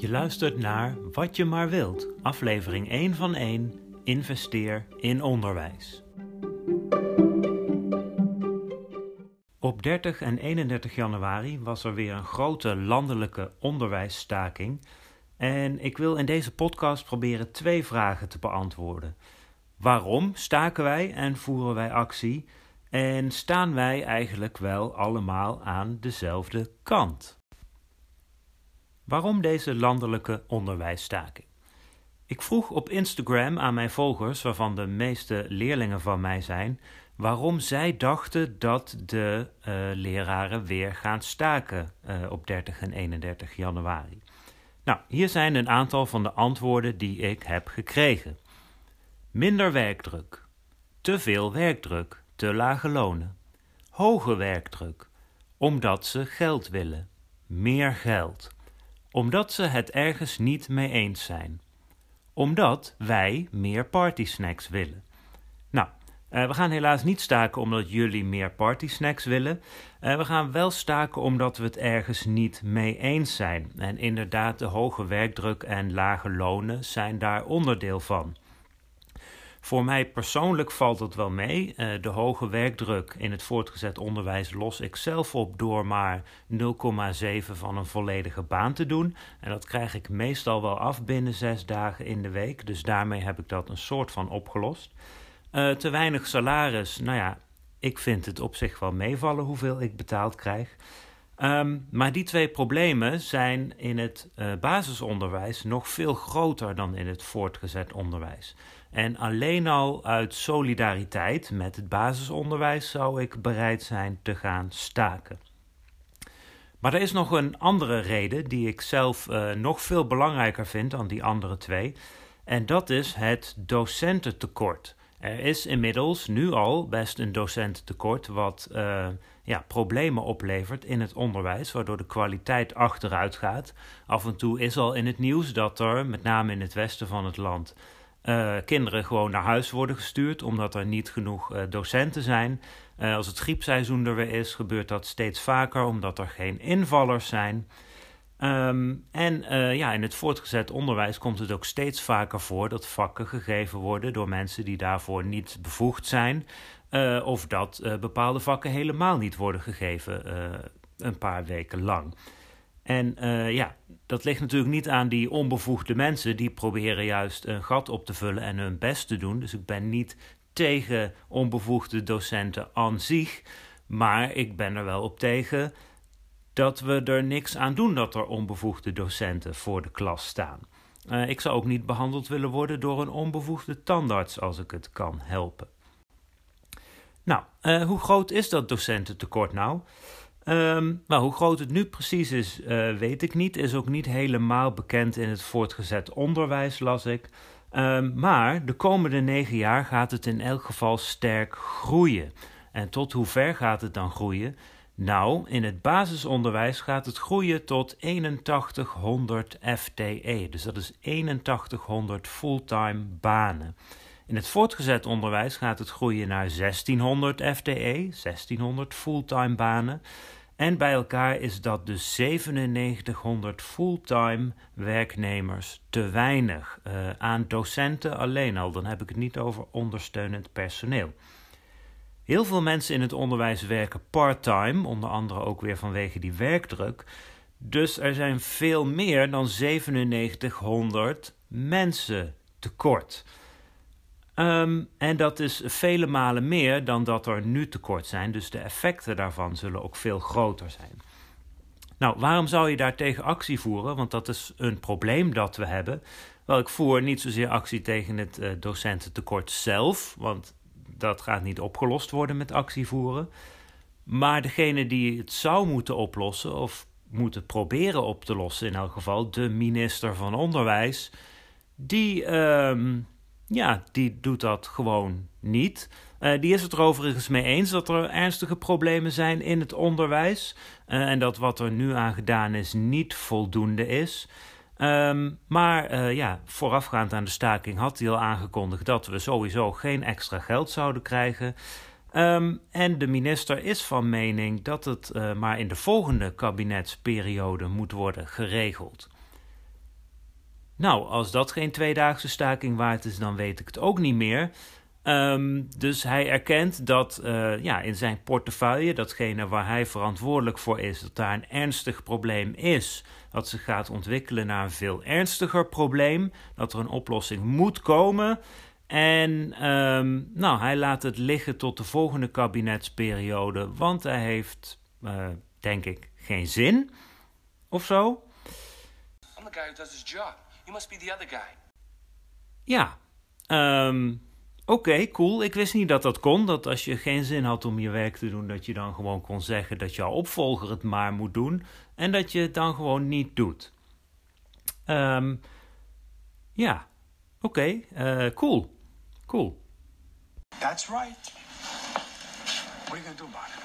Je luistert naar Wat je maar wilt, aflevering 1 van 1. Investeer in onderwijs. Op 30 en 31 januari was er weer een grote landelijke onderwijsstaking. En ik wil in deze podcast proberen twee vragen te beantwoorden. Waarom staken wij en voeren wij actie? En staan wij eigenlijk wel allemaal aan dezelfde kant? Waarom deze landelijke onderwijsstaking? Ik vroeg op Instagram aan mijn volgers, waarvan de meeste leerlingen van mij zijn, waarom zij dachten dat de uh, leraren weer gaan staken uh, op 30 en 31 januari. Nou, hier zijn een aantal van de antwoorden die ik heb gekregen. Minder werkdruk, te veel werkdruk, te lage lonen, hoge werkdruk, omdat ze geld willen, meer geld omdat ze het ergens niet mee eens zijn. Omdat wij meer partysnacks willen. Nou, uh, we gaan helaas niet staken omdat jullie meer partysnacks willen. Uh, we gaan wel staken omdat we het ergens niet mee eens zijn. En inderdaad, de hoge werkdruk en lage lonen zijn daar onderdeel van. Voor mij persoonlijk valt het wel mee. Uh, de hoge werkdruk in het voortgezet onderwijs los ik zelf op door maar 0,7 van een volledige baan te doen. En dat krijg ik meestal wel af binnen zes dagen in de week. Dus daarmee heb ik dat een soort van opgelost. Uh, te weinig salaris, nou ja, ik vind het op zich wel meevallen hoeveel ik betaald krijg. Um, maar die twee problemen zijn in het uh, basisonderwijs nog veel groter dan in het voortgezet onderwijs. En alleen al uit solidariteit met het basisonderwijs zou ik bereid zijn te gaan staken. Maar er is nog een andere reden die ik zelf uh, nog veel belangrijker vind dan die andere twee. En dat is het docententekort. Er is inmiddels nu al best een docententekort, wat uh, ja, problemen oplevert in het onderwijs, waardoor de kwaliteit achteruit gaat. Af en toe is al in het nieuws dat er, met name in het westen van het land, uh, kinderen gewoon naar huis worden gestuurd omdat er niet genoeg uh, docenten zijn. Uh, als het griepseizoen er weer is, gebeurt dat steeds vaker omdat er geen invallers zijn. Um, en ja, in het voortgezet onderwijs komt het ook steeds vaker voor dat vakken gegeven worden door mensen die daarvoor niet bevoegd zijn. of dat bepaalde vakken helemaal niet worden gegeven een paar weken lang. En uh, ja, dat ligt natuurlijk niet aan die onbevoegde mensen. Die proberen juist een gat op te vullen en hun best te doen. Dus ik ben niet tegen onbevoegde docenten aan zich. Maar ik ben er wel op tegen dat we er niks aan doen dat er onbevoegde docenten voor de klas staan. Uh, ik zou ook niet behandeld willen worden door een onbevoegde tandarts als ik het kan helpen. Nou, uh, hoe groot is dat docententekort nou? Um, nou, hoe groot het nu precies is, uh, weet ik niet. Is ook niet helemaal bekend in het voortgezet onderwijs, las ik. Um, maar de komende negen jaar gaat het in elk geval sterk groeien. En tot hoe ver gaat het dan groeien? Nou, in het basisonderwijs gaat het groeien tot 8100 FTE. Dus dat is 8100 fulltime banen. In het voortgezet onderwijs gaat het groeien naar 1600 FTE, 1600 fulltime banen. En bij elkaar is dat dus 9700 fulltime werknemers te weinig. Uh, aan docenten alleen al, dan heb ik het niet over ondersteunend personeel. Heel veel mensen in het onderwijs werken part-time, onder andere ook weer vanwege die werkdruk. Dus er zijn veel meer dan 9700 mensen tekort. Um, en dat is vele malen meer dan dat er nu tekort zijn. Dus de effecten daarvan zullen ook veel groter zijn. Nou, waarom zou je daar tegen actie voeren? Want dat is een probleem dat we hebben. Wel, ik voer niet zozeer actie tegen het uh, docententekort zelf, want dat gaat niet opgelost worden met actie voeren. Maar degene die het zou moeten oplossen, of moeten proberen op te lossen in elk geval, de minister van Onderwijs, die. Um, ja, die doet dat gewoon niet. Uh, die is het er overigens mee eens dat er ernstige problemen zijn in het onderwijs. Uh, en dat wat er nu aan gedaan is niet voldoende is. Um, maar uh, ja, voorafgaand aan de staking had hij al aangekondigd dat we sowieso geen extra geld zouden krijgen. Um, en de minister is van mening dat het maar in de volgende kabinetsperiode moet worden geregeld. Nou, als dat geen tweedaagse staking waard is, dan weet ik het ook niet meer. Ehm, dus hij erkent dat uh, ja, in zijn portefeuille, datgene waar hij verantwoordelijk voor is, dat daar een ernstig probleem is. Dat zich gaat ontwikkelen naar een veel ernstiger probleem. Dat er een oplossing moet komen. En um, nou, hij laat het liggen tot de volgende kabinetsperiode, want hij heeft, uh, denk ik, geen zin of zo. I'm the guy. You must be the other guy. Ja, um, Oké, cool. Ik wist niet dat dat kon. Dat als je geen zin had om je werk te doen, dat je dan gewoon kon zeggen dat jouw opvolger het maar moet doen. En dat je het dan gewoon niet doet. Um, ja, oké. Okay. Uh, eh, cool. Cool. That's right. What are you gonna do about it?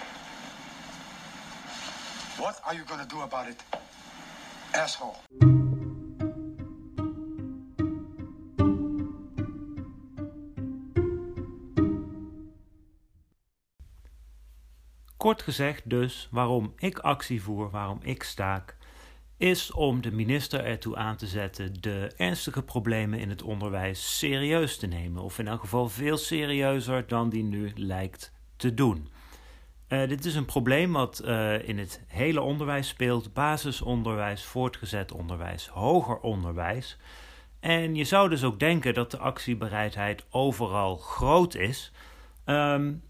What are you gonna do about it, asshole? Kort gezegd dus, waarom ik actie voer, waarom ik staak, is om de minister ertoe aan te zetten de ernstige problemen in het onderwijs serieus te nemen. Of in elk geval veel serieuzer dan die nu lijkt te doen. Uh, dit is een probleem wat uh, in het hele onderwijs speelt: basisonderwijs, voortgezet onderwijs, hoger onderwijs. En je zou dus ook denken dat de actiebereidheid overal groot is. Um,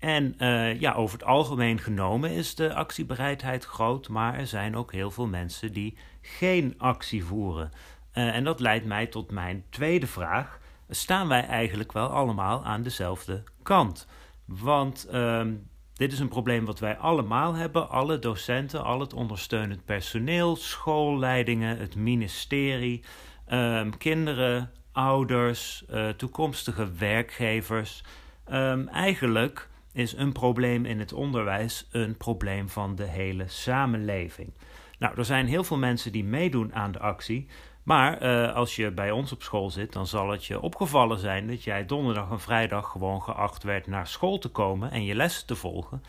en uh, ja, over het algemeen genomen is de actiebereidheid groot, maar er zijn ook heel veel mensen die geen actie voeren. Uh, en dat leidt mij tot mijn tweede vraag. Staan wij eigenlijk wel allemaal aan dezelfde kant? Want uh, dit is een probleem wat wij allemaal hebben, alle docenten, al het ondersteunend personeel, schoolleidingen, het ministerie, ehm, kinderen, ouders, uh, toekomstige werkgevers. Um, eigenlijk is een probleem in het onderwijs een probleem van de hele samenleving. Nou, er zijn heel veel mensen die meedoen aan de actie. Maar uh, als je bij ons op school zit, dan zal het je opgevallen zijn dat jij donderdag en vrijdag gewoon geacht werd naar school te komen en je lessen te volgen.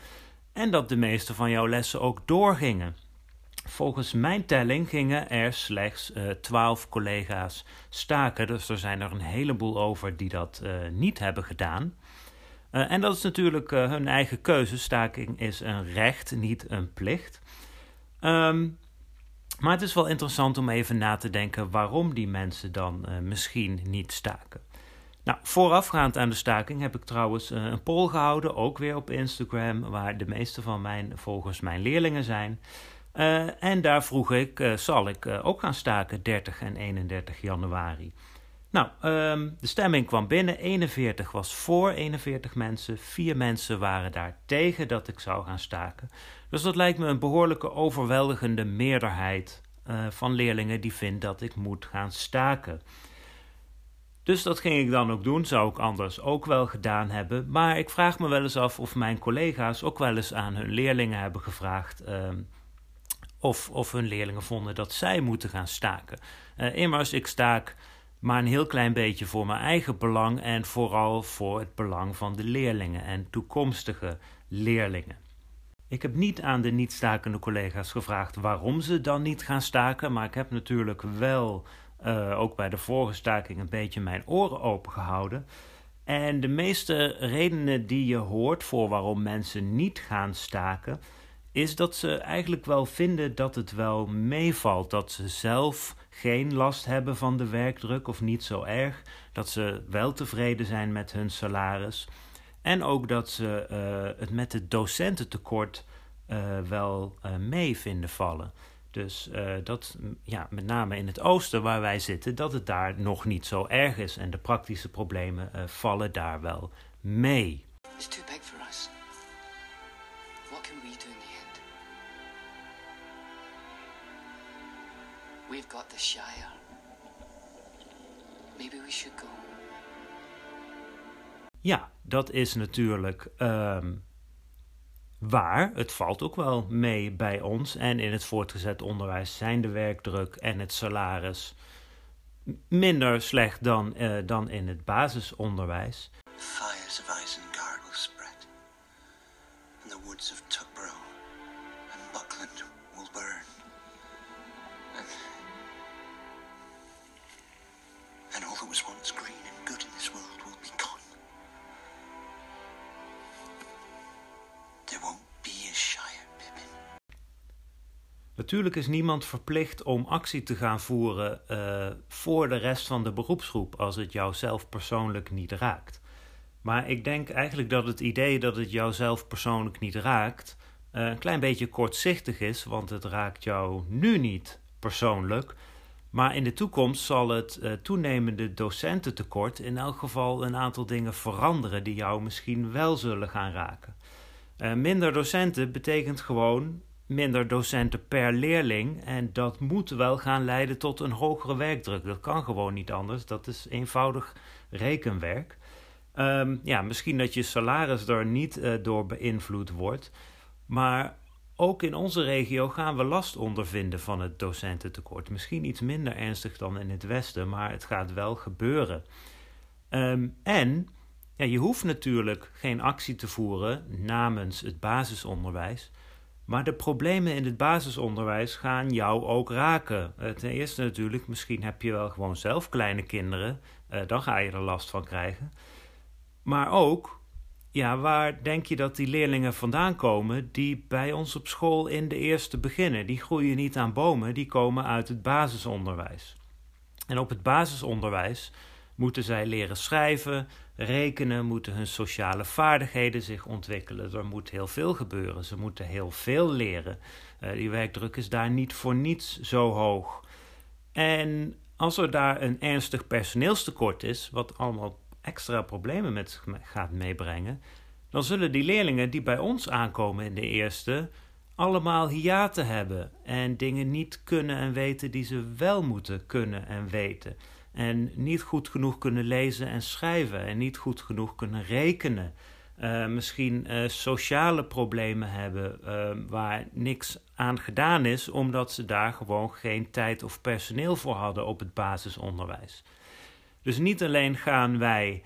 En dat de meeste van jouw lessen ook doorgingen. Volgens mijn telling gingen er slechts uh, 12 collega's staken. Dus er zijn er een heleboel over die dat uh, niet hebben gedaan. Uh, en dat is natuurlijk uh, hun eigen keuze. Staking is een recht, niet een plicht. Um, maar het is wel interessant om even na te denken waarom die mensen dan uh, misschien niet staken. Nou, voorafgaand aan de staking heb ik trouwens een poll gehouden, ook weer op Instagram, waar de meeste van mijn volgers mijn leerlingen zijn. en daar vroeg ik: zal ik ook gaan staken 30 en 31 januari? Nou, um, de stemming kwam binnen. 41 was voor 41 mensen. Vier mensen waren daar tegen dat ik zou gaan staken. Dus dat lijkt me een behoorlijke overweldigende meerderheid uh, van leerlingen die vindt dat ik moet gaan staken. Dus dat ging ik dan ook doen, zou ik anders ook wel gedaan hebben. Maar ik vraag me wel eens af of mijn collega's ook wel eens aan hun leerlingen hebben gevraagd. Uh, of, of hun leerlingen vonden dat zij moeten gaan staken. Uh, immers, ik staak maar een heel klein beetje voor mijn eigen belang en vooral voor het belang van de leerlingen en toekomstige leerlingen. Ik heb niet aan de niet-stakende collega's gevraagd waarom ze dan niet gaan staken, maar ik heb natuurlijk wel uh, ook bij de vorige staking een beetje mijn oren open gehouden. En de meeste redenen die je hoort voor waarom mensen niet gaan staken, is dat ze eigenlijk wel vinden dat het wel meevalt. Dat ze zelf geen last hebben van de werkdruk of niet zo erg. Dat ze wel tevreden zijn met hun salaris. En ook dat ze uh, het met het docententekort uh, wel uh, mee vinden vallen. Dus dat, ja, met name in het oosten waar wij zitten, dat het daar nog niet zo erg is. En de praktische problemen vallen daar wel mee. Got the Shire. Maybe we should go. Ja, dat is natuurlijk um, waar. Het valt ook wel mee bij ons. En in het voortgezet onderwijs zijn de werkdruk en het salaris minder slecht dan, uh, dan in het basisonderwijs. Fires of Isengard will spread. And the woods of Natuurlijk is niemand verplicht om actie te gaan voeren uh, voor de rest van de beroepsgroep als het jou zelf persoonlijk niet raakt. Maar ik denk eigenlijk dat het idee dat het jou zelf persoonlijk niet raakt, uh, een klein beetje kortzichtig is, want het raakt jou nu niet persoonlijk. Maar in de toekomst zal het uh, toenemende docententekort in elk geval een aantal dingen veranderen die jou misschien wel zullen gaan raken. Minder docenten betekent gewoon minder docenten per leerling. En dat moet wel gaan leiden tot een hogere werkdruk. Dat kan gewoon niet anders. Dat is eenvoudig rekenwerk. Um, ja, misschien dat je salaris er niet uh, door beïnvloed wordt. Maar ook in onze regio gaan we last ondervinden van het docententekort. Misschien iets minder ernstig dan in het Westen, maar het gaat wel gebeuren. Um, en ja, je hoeft natuurlijk geen actie te voeren namens het basisonderwijs. Maar de problemen in het basisonderwijs gaan jou ook raken. Uh, ten eerste natuurlijk, misschien heb je wel gewoon zelf kleine kinderen. Uh, dan ga je er last van krijgen. Maar ook, ja, waar denk je dat die leerlingen vandaan komen die bij ons op school in de eerste beginnen? Die groeien niet aan bomen, die komen uit het basisonderwijs. En op het basisonderwijs moeten zij leren schrijven, rekenen, moeten hun sociale vaardigheden zich ontwikkelen. Er moet heel veel gebeuren. Ze moeten heel veel leren. Uh, die werkdruk is daar niet voor niets zo hoog. En als er daar een ernstig personeelstekort is, wat allemaal extra problemen met gaat meebrengen, dan zullen die leerlingen die bij ons aankomen in de eerste allemaal hiaten hebben en dingen niet kunnen en weten die ze wel moeten kunnen en weten. En niet goed genoeg kunnen lezen en schrijven en niet goed genoeg kunnen rekenen. Uh, misschien uh, sociale problemen hebben uh, waar niks aan gedaan is, omdat ze daar gewoon geen tijd of personeel voor hadden op het basisonderwijs. Dus niet alleen gaan wij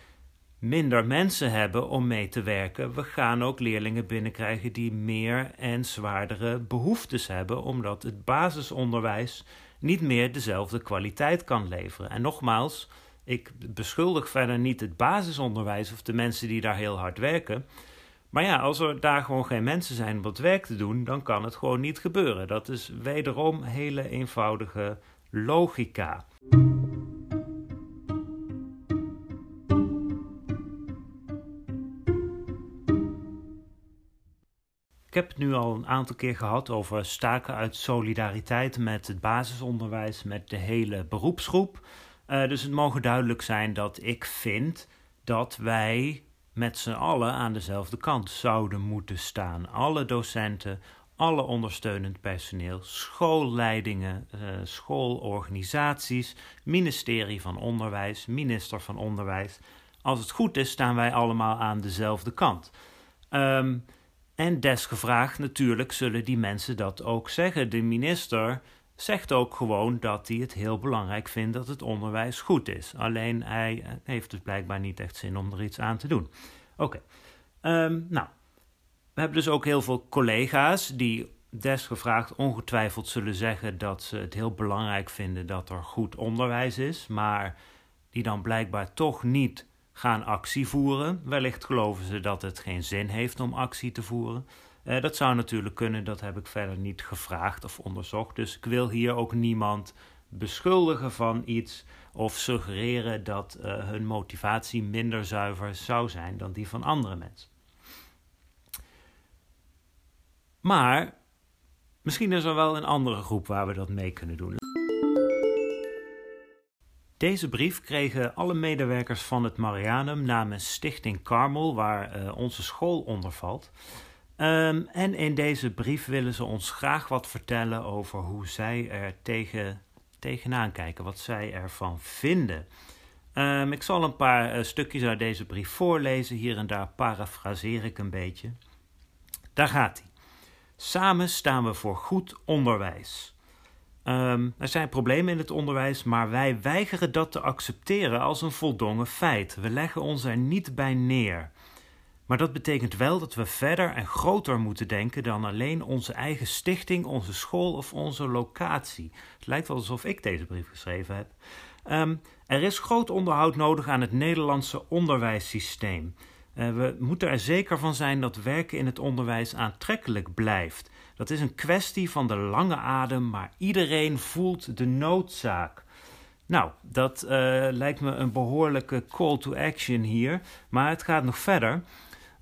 minder mensen hebben om mee te werken, we gaan ook leerlingen binnenkrijgen die meer en zwaardere behoeftes hebben, omdat het basisonderwijs niet meer dezelfde kwaliteit kan leveren. En nogmaals, ik beschuldig verder niet het basisonderwijs of de mensen die daar heel hard werken. Maar ja, als er daar gewoon geen mensen zijn om het werk te doen, dan kan het gewoon niet gebeuren. Dat is wederom hele eenvoudige logica. Heb het nu al een aantal keer gehad over staken uit solidariteit met het basisonderwijs, met de hele beroepsgroep. Uh, dus het mogen duidelijk zijn dat ik vind dat wij met z'n allen aan dezelfde kant zouden moeten staan. Alle docenten, alle ondersteunend personeel, schoolleidingen, uh, schoolorganisaties, ministerie van Onderwijs, minister van Onderwijs. Als het goed is, staan wij allemaal aan dezelfde kant. Um, en desgevraagd natuurlijk zullen die mensen dat ook zeggen. De minister zegt ook gewoon dat hij het heel belangrijk vindt dat het onderwijs goed is. Alleen hij eh, heeft dus blijkbaar niet echt zin om er iets aan te doen. Oké, ehm, nou, we hebben dus ook heel veel collega's die desgevraagd ongetwijfeld zullen zeggen dat ze het heel belangrijk vinden dat er goed onderwijs is, maar die dan blijkbaar toch niet gaan actie voeren. Wellicht geloven ze dat het geen zin heeft om actie te voeren. Uh, dat zou natuurlijk kunnen, dat heb ik verder niet gevraagd of onderzocht. Dus ik wil hier ook niemand beschuldigen van iets of suggereren dat uh, hun motivatie minder zuiver zou zijn dan die van andere mensen. Maar misschien is er wel een andere groep waar we dat mee kunnen doen. Deze brief kregen alle medewerkers van het Marianum namens Stichting Carmel, waar uh, onze school onder valt. Um, en in deze brief willen ze ons graag wat vertellen over hoe zij er tegen, tegenaan kijken, wat zij ervan vinden. Um, ik zal een paar uh, stukjes uit deze brief voorlezen, hier en daar parafraseer ik een beetje. Daar gaat hij. Samen staan we voor goed onderwijs. Um, er zijn problemen in het onderwijs, maar wij weigeren dat te accepteren als een voldongen feit. We leggen ons er niet bij neer. Maar dat betekent wel dat we verder en groter moeten denken dan alleen onze eigen stichting, onze school of onze locatie. Het lijkt wel alsof ik deze brief geschreven heb. Ehm, er is groot onderhoud nodig aan het Nederlandse onderwijssysteem. Uh, we moeten er zeker van zijn dat werken in het onderwijs aantrekkelijk blijft. Dat is een kwestie van de lange adem, maar iedereen voelt de noodzaak. Nou, dat uh, lijkt me een behoorlijke call to action hier, maar het gaat nog verder.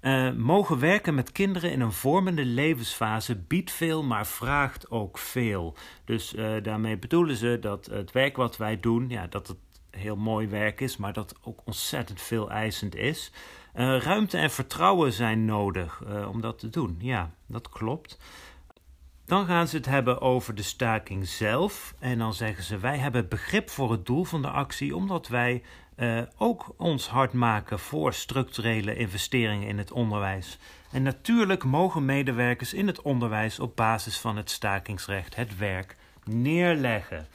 Uh, mogen werken met kinderen in een vormende levensfase biedt veel, maar vraagt ook veel. Dus daarmee bedoelen ze dat het werk wat wij doen, ja, dat het heel mooi werk is, maar dat ook ontzettend veel eisend is. Uh, ruimte en vertrouwen zijn nodig om dat te doen. Ja, dat klopt. Dan gaan ze het hebben over de staking zelf. En dan zeggen ze: Wij hebben begrip voor het doel van de actie, omdat wij uh, ook ons hard maken voor structurele investeringen in het onderwijs. En natuurlijk mogen medewerkers in het onderwijs op basis van het stakingsrecht het werk neerleggen.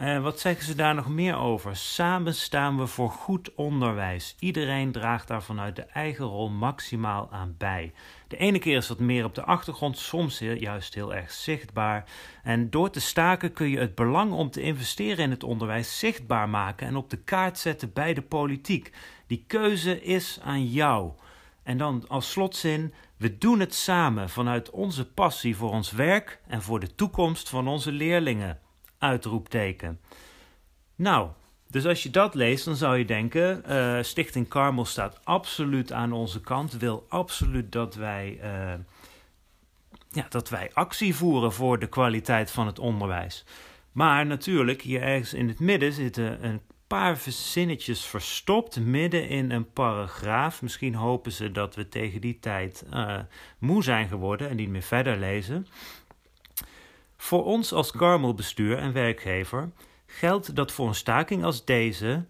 Uh, wat zeggen ze daar nog meer over? Samen staan we voor goed onderwijs. Iedereen draagt daar vanuit de eigen rol maximaal aan bij. De ene keer is dat meer op de achtergrond, soms juist heel erg zichtbaar. En door te staken kun je het belang om te investeren in het onderwijs zichtbaar maken en op de kaart zetten bij de politiek. Die keuze is aan jou. En dan als slotzin: we doen het samen vanuit onze passie voor ons werk en voor de toekomst van onze leerlingen uitroepteken. Nou, dus als je dat leest, dan zou je denken: uh, Stichting Carmel staat absoluut aan onze kant, wil absoluut dat wij, uh, ja, dat wij actie voeren voor de kwaliteit van het onderwijs. Maar natuurlijk, hier ergens in het midden zitten een paar zinnetjes verstopt midden in een paragraaf. Misschien hopen ze dat we tegen die tijd uh, moe zijn geworden en niet meer verder lezen. Voor ons als Garmel-bestuur en werkgever geldt dat voor een staking als deze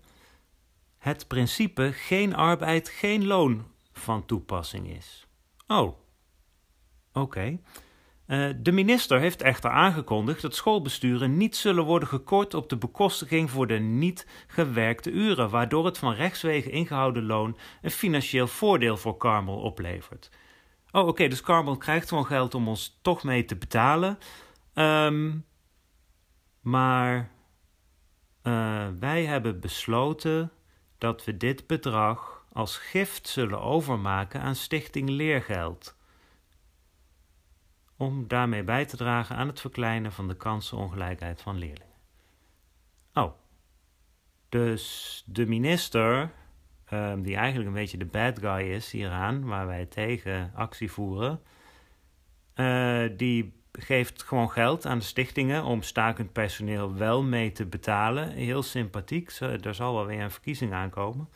het principe geen arbeid, geen loon van toepassing is. Oh, oké. Uh, de minister heeft echter aangekondigd dat schoolbesturen niet zullen worden gekort op de bekostiging voor de niet gewerkte uren, waardoor het van rechtswege ingehouden loon een financieel voordeel voor Carmel oplevert. Oh, oké, dus Carmel krijgt gewoon geld om ons toch mee te betalen. Um, maar uh, wij hebben besloten dat we dit bedrag als gift zullen overmaken aan Stichting Leergeld. Om daarmee bij te dragen aan het verkleinen van de kansenongelijkheid van leerlingen. Oh, dus de minister, um, die eigenlijk een beetje de bad guy is hieraan, waar wij tegen actie voeren, uh, die geeft gewoon geld aan de stichtingen om stakend personeel wel mee te betalen. Heel sympathiek. Er zal wel weer een verkiezing aankomen.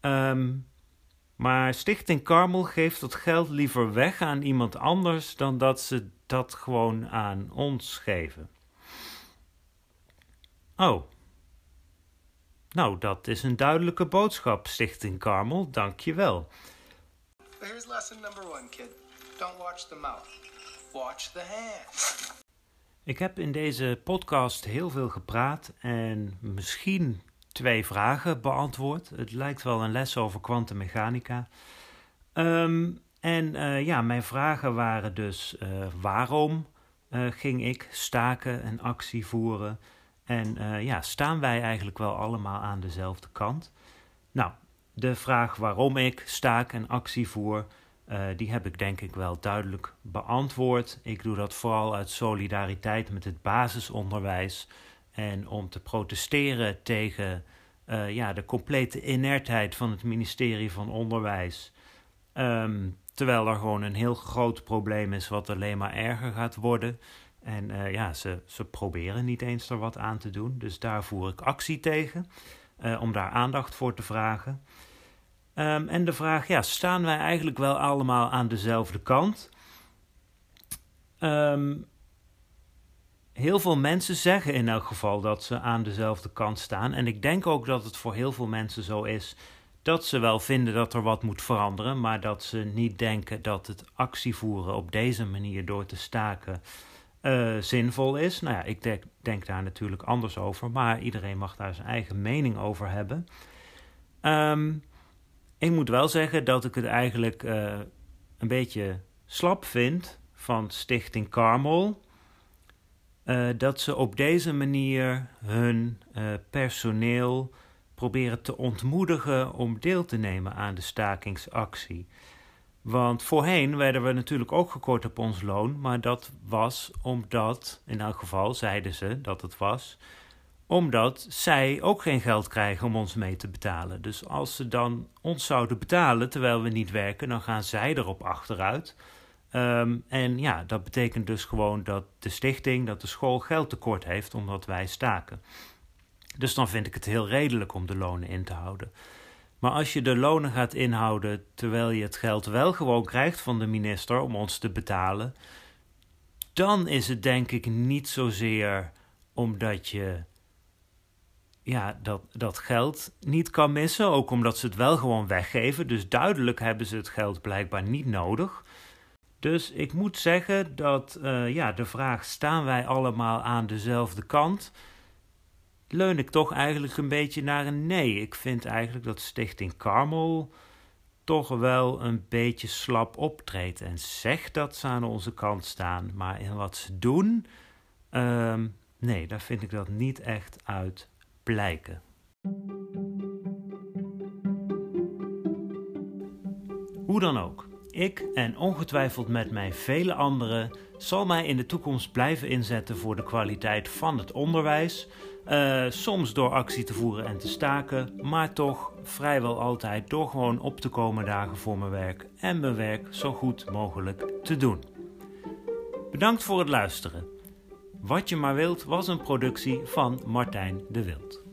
Um, maar Stichting Karmel geeft dat geld liever weg aan iemand anders dan dat ze dat gewoon aan ons geven. Oh. Nou, dat is een duidelijke boodschap, Stichting Karmel. Dank je wel. Here's lesson number one, kid. Don't watch the mouth. Watch the hands. Ik heb in deze podcast heel veel gepraat en misschien twee vragen beantwoord. Het lijkt wel een les over kwantummechanica. Um, en uh, ja, mijn vragen waren dus: uh, waarom uh, ging ik staken en actie voeren? En ja, staan wij eigenlijk wel allemaal aan dezelfde kant? Nou, de vraag waarom ik staak en actie voer, uh, die heb ik denk ik wel duidelijk beantwoord. Ik doe dat vooral uit solidariteit met het basisonderwijs en om te protesteren tegen uh, ja, de complete inertheid van het ministerie van Onderwijs. Um, terwijl er gewoon een heel groot probleem is wat alleen maar erger gaat worden. En uh, ja, ze, ze proberen niet eens er wat aan te doen. Dus daar voer ik actie tegen, om daar aandacht voor te vragen. Um, en de vraag, ja, staan wij eigenlijk wel allemaal aan dezelfde kant? Um, heel veel mensen zeggen in elk geval dat ze aan dezelfde kant staan. En ik denk ook dat het voor heel veel mensen zo is dat ze wel vinden dat er wat moet veranderen, maar dat ze niet denken dat het actievoeren op deze manier door te staken uh, zinvol is. Nou ja, ik denk, denk, daar natuurlijk anders over, maar iedereen mag daar zijn eigen mening over hebben. Um, ik moet wel zeggen dat ik het eigenlijk uh, een beetje slap vind van Stichting Carmel. uh, dat ze op deze manier hun uh, personeel proberen te ontmoedigen om deel te nemen aan de stakingsactie. Want voorheen werden we natuurlijk ook gekort op ons loon, maar dat was omdat, in elk geval zeiden ze dat het was, omdat zij ook geen geld krijgen om ons mee te betalen. Dus als ze dan ons zouden betalen terwijl we niet werken, dan gaan zij erop achteruit. Um, en ja, dat betekent dus gewoon dat de stichting, dat de school geldtekort heeft omdat wij staken. Dus dan vind ik het heel redelijk om de lonen in te houden. Maar als je de lonen gaat inhouden terwijl je het geld wel gewoon krijgt van de minister om ons te betalen, dan is het denk ik niet zozeer omdat je ja, dat, dat geld niet kan missen, ook omdat ze het wel gewoon weggeven. Dus duidelijk hebben ze het geld blijkbaar niet nodig. Dus ik moet zeggen dat uh, ja, de vraag: staan wij allemaal aan dezelfde kant? leun ik toch eigenlijk een beetje naar een nee. Ik vind eigenlijk dat Stichting Carmel toch wel een beetje slap optreedt en zegt dat ze aan onze kant staan. Maar in wat ze doen, um, nee, daar vind ik dat niet echt uit blijken. Hoe dan ook, ik en ongetwijfeld met mij vele anderen zal mij in de toekomst blijven inzetten voor de kwaliteit van het onderwijs uh, soms door actie te voeren en te staken, maar toch vrijwel altijd door gewoon op te komen dagen voor mijn werk en mijn werk zo goed mogelijk te doen. Bedankt voor het luisteren. Wat je maar wilt was een productie van Martijn de Wild.